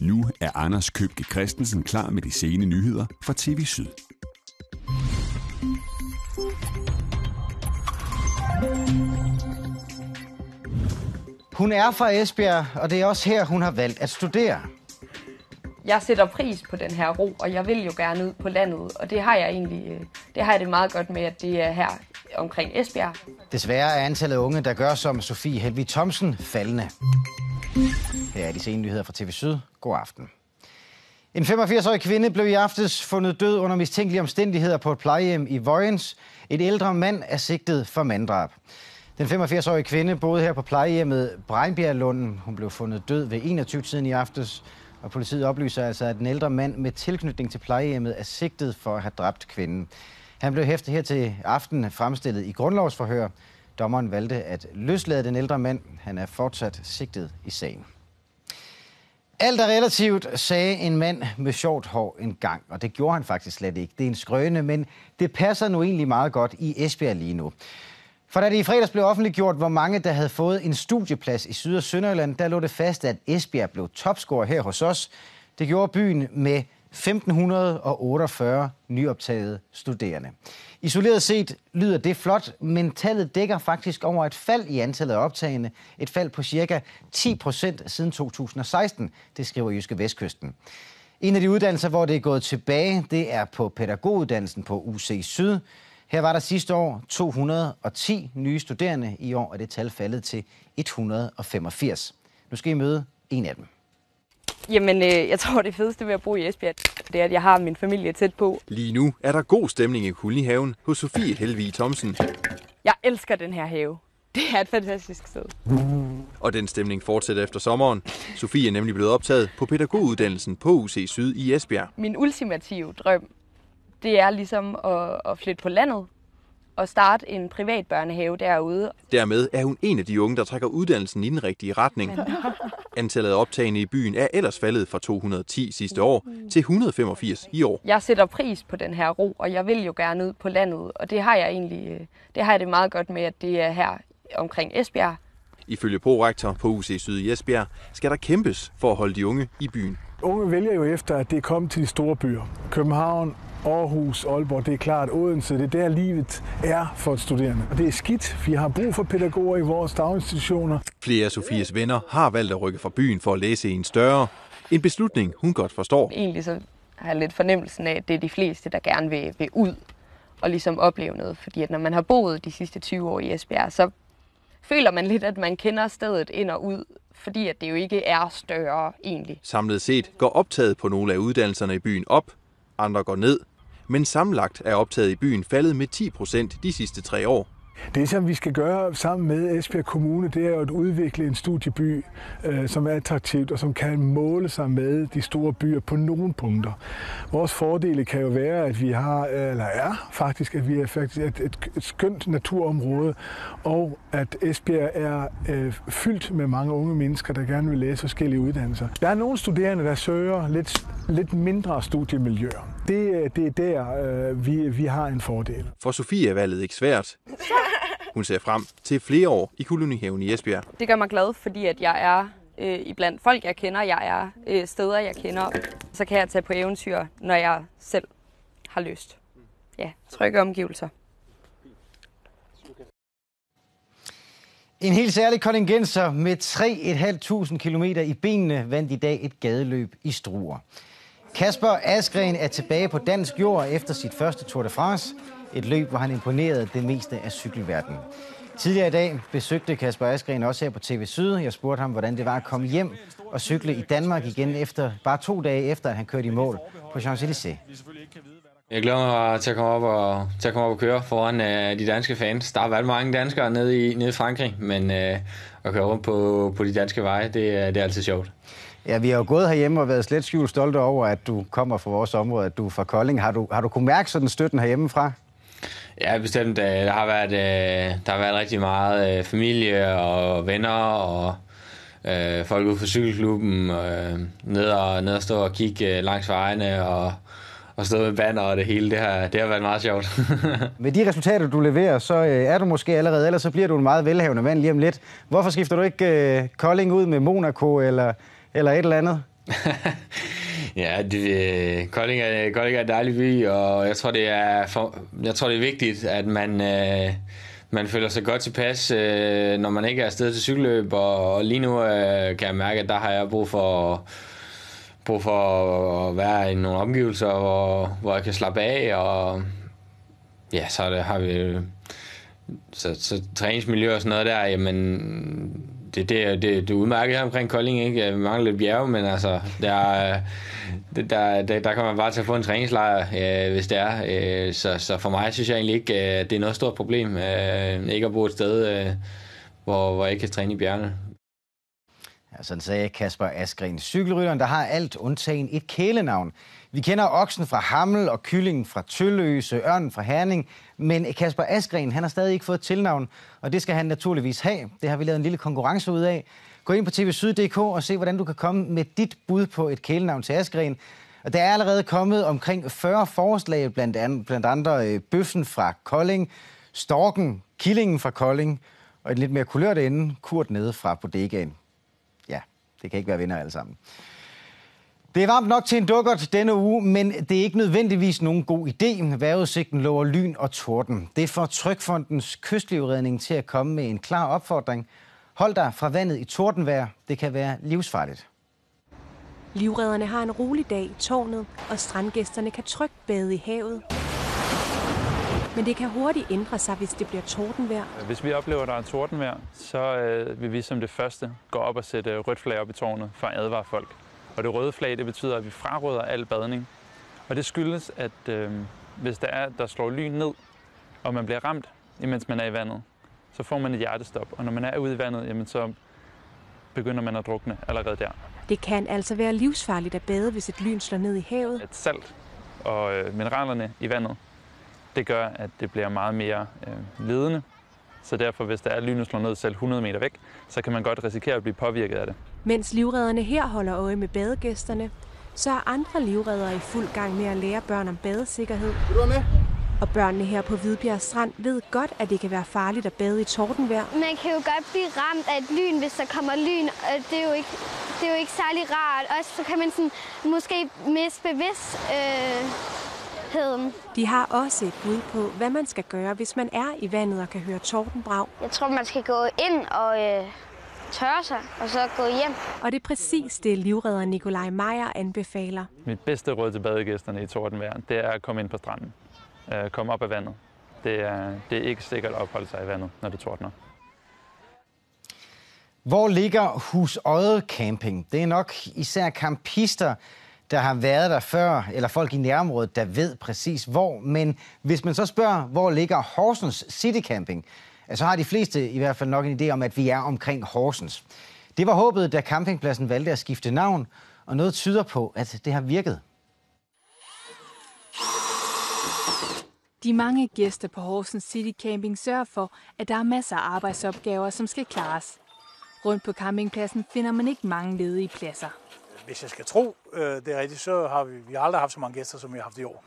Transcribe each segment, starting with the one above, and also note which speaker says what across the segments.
Speaker 1: Nu er Anders Købke Christensen klar med de sene nyheder fra TV Syd.
Speaker 2: Hun er fra Esbjerg, og det er også her, hun har valgt at studere.
Speaker 3: Jeg sætter pris på den her ro, og jeg vil jo gerne ud på landet, og det har jeg egentlig øh, det har jeg det meget godt med, at det er her omkring Esbjerg.
Speaker 2: Desværre er antallet af unge, der gør som Sofie Helvi Thomsen, faldende. Her er de sene nyheder fra TV Syd. God aften. En 85-årig kvinde blev i aftes fundet død under mistænkelige omstændigheder på et plejehjem i Vojens. Et ældre mand er sigtet for manddrab. Den 85-årige kvinde boede her på plejehjemmet Breinbjerglunden. Hun blev fundet død ved 21-tiden i aftes, og politiet oplyser altså, at den ældre mand med tilknytning til plejehjemmet er sigtet for at have dræbt kvinden. Han blev hæftet her til aften fremstillet i grundlovsforhør. Dommeren valgte at løslade den ældre mand. Han er fortsat sigtet i sagen. Alt er relativt, sagde en mand med sjovt hår en gang, og det gjorde han faktisk slet ikke. Det er en skrøne, men det passer nu egentlig meget godt i Esbjerg lige nu. For da det i fredags blev offentliggjort, hvor mange der havde fået en studieplads i Syd- og Sønderjylland, der lå det fast, at Esbjerg blev topscorer her hos os. Det gjorde byen med 1548 nyoptagede studerende. Isoleret set lyder det flot, men tallet dækker faktisk over et fald i antallet af optagende. Et fald på cirka 10 procent siden 2016, det skriver Jyske Vestkysten. En af de uddannelser, hvor det er gået tilbage, det er på pædagoguddannelsen på UC Syd. Her var der sidste år 210 nye studerende. I år er det tal faldet til 185. Nu skal I møde en af dem.
Speaker 3: Jamen, øh, jeg tror, det fedeste ved at bo i Esbjerg, det er, at jeg har min familie tæt på.
Speaker 4: Lige nu er der god stemning i Kulnihaven hos Sofie Helvig Thomsen.
Speaker 3: Jeg elsker den her have. Det er et fantastisk sted.
Speaker 4: Og den stemning fortsætter efter sommeren. Sofie er nemlig blevet optaget på pædagoguddannelsen på UC Syd i Esbjerg.
Speaker 3: Min ultimative drøm, det er ligesom at, at flytte på landet og starte en privat børnehave derude.
Speaker 4: Dermed er hun en af de unge, der trækker uddannelsen i den rigtige retning. Antallet af optagende i byen er ellers faldet fra 210 sidste år til 185 i år.
Speaker 3: Jeg sætter pris på den her ro, og jeg vil jo gerne ud på landet, og det har jeg egentlig øh, det har jeg det meget godt med, at det er her omkring Esbjerg.
Speaker 4: Ifølge prorektor på UC Syd i Esbjerg skal der kæmpes for at holde de unge i byen.
Speaker 5: Unge vælger jo efter, at det er kommet til de store byer. København, Aarhus, Aalborg, det er klart Odense, det er der livet er for et studerende. Og det er skidt, vi har brug for pædagoger i vores daginstitutioner.
Speaker 4: Flere af Sofies venner har valgt at rykke fra byen for at læse i en større. En beslutning, hun godt forstår.
Speaker 3: Egentlig så har jeg lidt fornemmelsen af, at det er de fleste, der gerne vil, vil ud og ligesom opleve noget. Fordi at når man har boet de sidste 20 år i Esbjerg, så føler man lidt, at man kender stedet ind og ud, fordi at det jo ikke er større egentlig.
Speaker 4: Samlet set går optaget på nogle af uddannelserne i byen op, andre går ned, men samlet er optaget i byen faldet med 10 procent de sidste tre år.
Speaker 5: Det, som vi skal gøre sammen med Esbjerg Kommune, det er jo at udvikle en studieby, øh, som er attraktivt og som kan måle sig med de store byer på nogle punkter. Vores fordele kan jo være, at vi har, øh, eller er faktisk, at vi er faktisk et, et, et skønt naturområde, og at Esbjerg er øh, fyldt med mange unge mennesker, der gerne vil læse forskellige uddannelser. Der er nogle studerende, der søger lidt, lidt mindre studiemiljøer. Det, det er der, øh, vi, vi har en fordel.
Speaker 4: For Sofie er valget ikke svært. Hun ser frem til flere år i kolonihaven i Esbjerg.
Speaker 3: Det gør mig glad, fordi at jeg er øh, iblandt folk, jeg kender. Jeg er øh, steder, jeg kender. Så kan jeg tage på eventyr, når jeg selv har lyst. Ja, trygge omgivelser.
Speaker 2: En helt særlig kontingenser med 3.500 km i benene vandt i dag et gadeløb i Struer. Kasper Askren er tilbage på dansk jord efter sit første Tour de France. Et løb, hvor han imponerede det meste af cykelverdenen. Tidligere i dag besøgte Kasper Askren også her på TV Syd. Jeg spurgte ham, hvordan det var at komme hjem og cykle i Danmark igen efter bare to dage efter, at han kørte i mål på Champs-Élysées.
Speaker 6: Jeg glæder mig til at komme op og, til at komme op og køre foran uh, de danske fans. Der har været mange danskere nede i, nede i Frankrig, men uh, at køre rundt på, på de danske veje, det, det er altid sjovt.
Speaker 2: Ja, vi har jo gået herhjemme og været slet skjult stolte over, at du kommer fra vores område, at du er fra Kolding. Har du, har du kunnet mærke sådan støtten herhjemmefra?
Speaker 6: Ja, bestemt. Der har været, der har været rigtig meget familie og venner og øh, folk ude fra cykelklubben øh, ned, og, ned og stå og kigge langs vejene og, og stå med banner og det hele. Det har, det har været meget sjovt.
Speaker 2: med de resultater, du leverer, så øh, er du måske allerede, ellers så bliver du en meget velhavende mand lige om lidt. Hvorfor skifter du ikke øh, Kolding ud med Monaco eller, eller et eller andet?
Speaker 6: ja, det, Kolding, er, Kolding er en dejlig by, og jeg tror, det er, for, jeg tror, det er vigtigt, at man, øh, man føler sig godt tilpas, øh, når man ikke er afsted til cykelløb, og, og lige nu øh, kan jeg mærke, at der har jeg brug for, brug for at være i nogle omgivelser, hvor, hvor jeg kan slappe af, og ja, så det, har vi så, så træningsmiljø og sådan noget der, jamen det, det, det, det er udmærket her omkring Kolding, ikke? Vi mangler lidt bjerge, men altså, der, der, der, der kan man bare til at få en træningslejr, øh, hvis det er. Øh, så, så for mig synes jeg egentlig ikke, at det er noget stort problem, øh, ikke at bo et sted, øh, hvor, hvor jeg ikke kan træne i bjergene.
Speaker 2: Ja, sådan sagde Kasper Askren, cykelrytteren, der har alt undtagen et kælenavn. Vi kender oksen fra Hammel og kyllingen fra Tølløse, ørnen fra Herning, men Kasper Askren, han har stadig ikke fået et tilnavn, og det skal han naturligvis have. Det har vi lavet en lille konkurrence ud af. Gå ind på tvsyd.dk og se, hvordan du kan komme med dit bud på et kælenavn til Askren. Og der er allerede kommet omkring 40 forslag, blandt, andet, blandt andre øh, bøffen fra Kolding, storken, killingen fra Kolding, og et lidt mere kulørt ende, Kurt nede fra bodegaen. Det kan ikke være vinder alle sammen. Det er varmt nok til en dukkert denne uge, men det er ikke nødvendigvis nogen god idé. Vejrudsigten lover lyn og torden. Det får Trykfondens kystlivredning til at komme med en klar opfordring. Hold dig fra vandet i tordenvejr. Det kan være livsfarligt.
Speaker 7: Livredderne har en rolig dag i tårnet, og strandgæsterne kan trygt bade i havet. Men det kan hurtigt ændre sig, hvis det bliver tordenvejr.
Speaker 8: Hvis vi oplever, at der er tordenvejr, så øh, vil vi som det første gå op og sætte rødt flag op i tårnet for at advare folk. Og det røde flag, det betyder, at vi fraråder al badning. Og det skyldes, at øh, hvis der, er, der slår lyn ned, og man bliver ramt, imens man er i vandet, så får man et hjertestop. Og når man er ude i vandet, jamen, så begynder man at drukne allerede der.
Speaker 7: Det kan altså være livsfarligt at bade, hvis et lyn slår ned i havet.
Speaker 8: Et salt og øh, mineralerne i vandet, det gør, at det bliver meget mere øh, ledende. Så derfor, hvis der er lynet slår ned selv 100 meter væk, så kan man godt risikere at blive påvirket af det.
Speaker 7: Mens livredderne her holder øje med badegæsterne, så er andre livreddere i fuld gang med at lære børn om badesikkerhed.
Speaker 2: Vil du med?
Speaker 7: Og børnene her på Hvidbjerg Strand ved godt, at det kan være farligt at bade i tordenvejr.
Speaker 9: Man kan jo godt blive ramt af et lyn, hvis der kommer lyn, og det er jo ikke, det er jo ikke særlig rart. Og så kan man sådan, måske miste bevidstheden.
Speaker 7: De har også et bud på, hvad man skal gøre, hvis man er i vandet og kan høre tordenbrag.
Speaker 9: Jeg tror, man skal gå ind og øh, tørre sig, og så gå hjem.
Speaker 7: Og det er præcis det, livredder Nikolaj Meyer anbefaler.
Speaker 8: Mit bedste råd til badegæsterne i tordenvejr, det er at komme ind på stranden. Øh, komme op af vandet. Det er, det er ikke sikkert at opholde sig i vandet, når det tordner.
Speaker 2: Hvor ligger Hus Odde Camping? Det er nok især campister, der har været der før, eller folk i nærområdet, der ved præcis hvor. Men hvis man så spørger, hvor ligger Horsens City Camping, så har de fleste i hvert fald nok en idé om, at vi er omkring Horsens. Det var håbet, da campingpladsen valgte at skifte navn, og noget tyder på, at det har virket.
Speaker 10: De mange gæster på Horsens City Camping sørger for, at der er masser af arbejdsopgaver, som skal klares. Rundt på campingpladsen finder man ikke mange ledige pladser.
Speaker 11: Hvis jeg skal tro øh, det er rigtigt, så har vi, vi har aldrig haft så mange gæster, som vi har haft i år.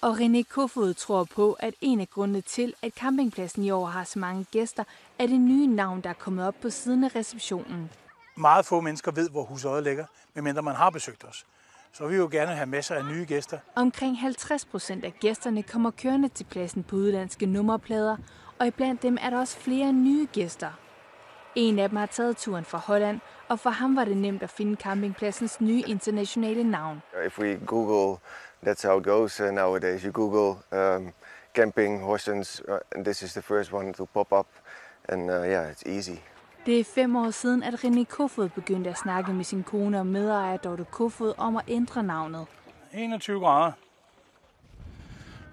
Speaker 10: Og René Kofod tror på, at en af grundene til, at campingpladsen i år har så mange gæster, er det nye navn, der er kommet op på siden af receptionen.
Speaker 11: Meget få mennesker ved, hvor Husøje ligger, medmindre man har besøgt os. Så vi vil jo gerne have masser af nye gæster.
Speaker 10: Omkring 50 procent af gæsterne kommer kørende til pladsen på udlandske nummerplader, og iblandt dem er der også flere nye gæster. En af dem har taget turen fra Holland, og for ham var det nemt at finde campingpladsens nye internationale navn.
Speaker 12: If we Google, that's how it goes uh, nowadays. You Google um, camping, Horsens, uh, and this is the first one to pop up. And uh, yeah, it's easy.
Speaker 10: Det er fem år siden, at René Kofod begyndte at snakke med sin kone og medejer Dorte Kofod om at ændre navnet.
Speaker 11: 21 grader.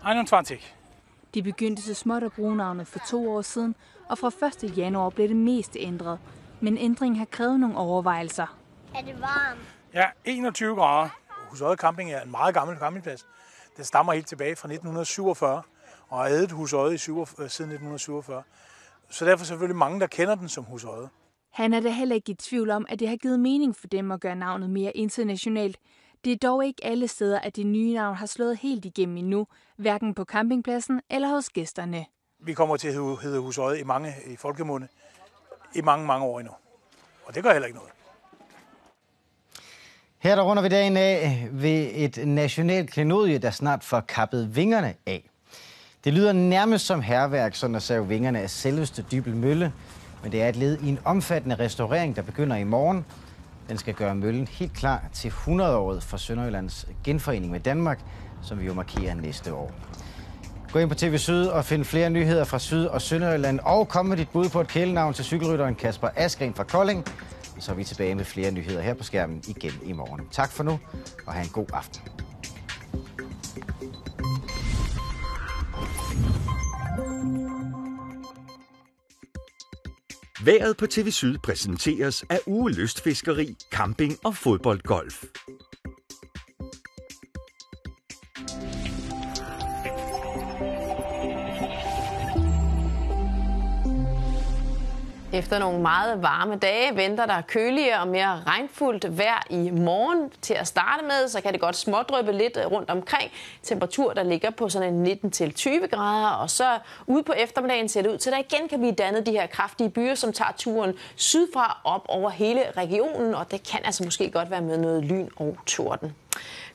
Speaker 11: 21.
Speaker 10: De begyndte så småt at bruge navnet for to år siden, og fra 1. januar blev det meste ændret. Men ændringen har krævet nogle overvejelser.
Speaker 9: Er det varmt?
Speaker 11: Ja, 21 grader. Husøje Camping er en meget gammel campingplads. Den stammer helt tilbage fra 1947 og har ædet Husøje i 7, siden 1947. Så derfor er selvfølgelig mange, der kender den som Husøje.
Speaker 10: Han er da heller ikke i tvivl om, at det har givet mening for dem at gøre navnet mere internationalt. Det er dog ikke alle steder, at det nye navn har slået helt igennem endnu, hverken på campingpladsen eller hos gæsterne.
Speaker 11: Vi kommer til at hedde Husøje i mange i folkemunde i mange, mange år endnu. Og det gør heller ikke noget.
Speaker 2: Her der runder vi dagen af ved et nationalt klenodie, der snart får kappet vingerne af. Det lyder nærmest som herværk, sådan at save vingerne af selveste Dybel Mølle, men det er et led i en omfattende restaurering, der begynder i morgen. Den skal gøre møllen helt klar til 100-året for Sønderjyllands genforening med Danmark, som vi jo markerer næste år. Gå ind på TV Syd og find flere nyheder fra Syd- og Sønderjylland, og kom med dit bud på et kælenavn til cykelrytteren Kasper Askren fra Kolding. Så er vi tilbage med flere nyheder her på skærmen igen i morgen. Tak for nu, og have en god aften.
Speaker 13: Været på TV Syd præsenteres af Uge Lystfiskeri, Camping og Fodboldgolf.
Speaker 14: Efter nogle meget varme dage venter der køligere og mere regnfuldt vejr i morgen. Til at starte med, så kan det godt smådryppe lidt rundt omkring. Temperatur, der ligger på sådan en 19-20 grader. Og så ude på eftermiddagen ser det ud til, at der igen kan blive dannet de her kraftige byer, som tager turen sydfra op over hele regionen. Og det kan altså måske godt være med noget lyn og torden.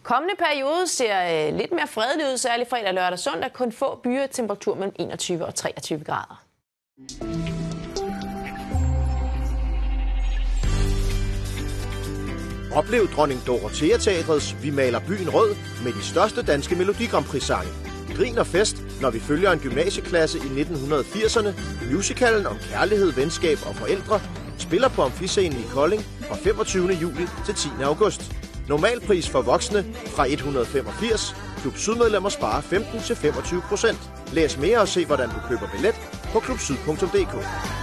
Speaker 14: Kommende periode ser øh, lidt mere fredelig ud, særligt fredag, lørdag og søndag. Kun få byer, temperatur mellem 21 og 23 grader.
Speaker 15: Oplev dronning Dorothea Teatrets Vi maler byen rød med de største danske Melodi Grand Prix sange. Grin og fest, når vi følger en gymnasieklasse i 1980'erne. Musicalen om kærlighed, venskab og forældre spiller på Amfiscenen i Kolding fra 25. juli til 10. august. Normalpris for voksne fra 185. Klub Sydmedlemmer sparer 15-25 procent. Læs mere og se, hvordan du køber billet på klubsyd.dk.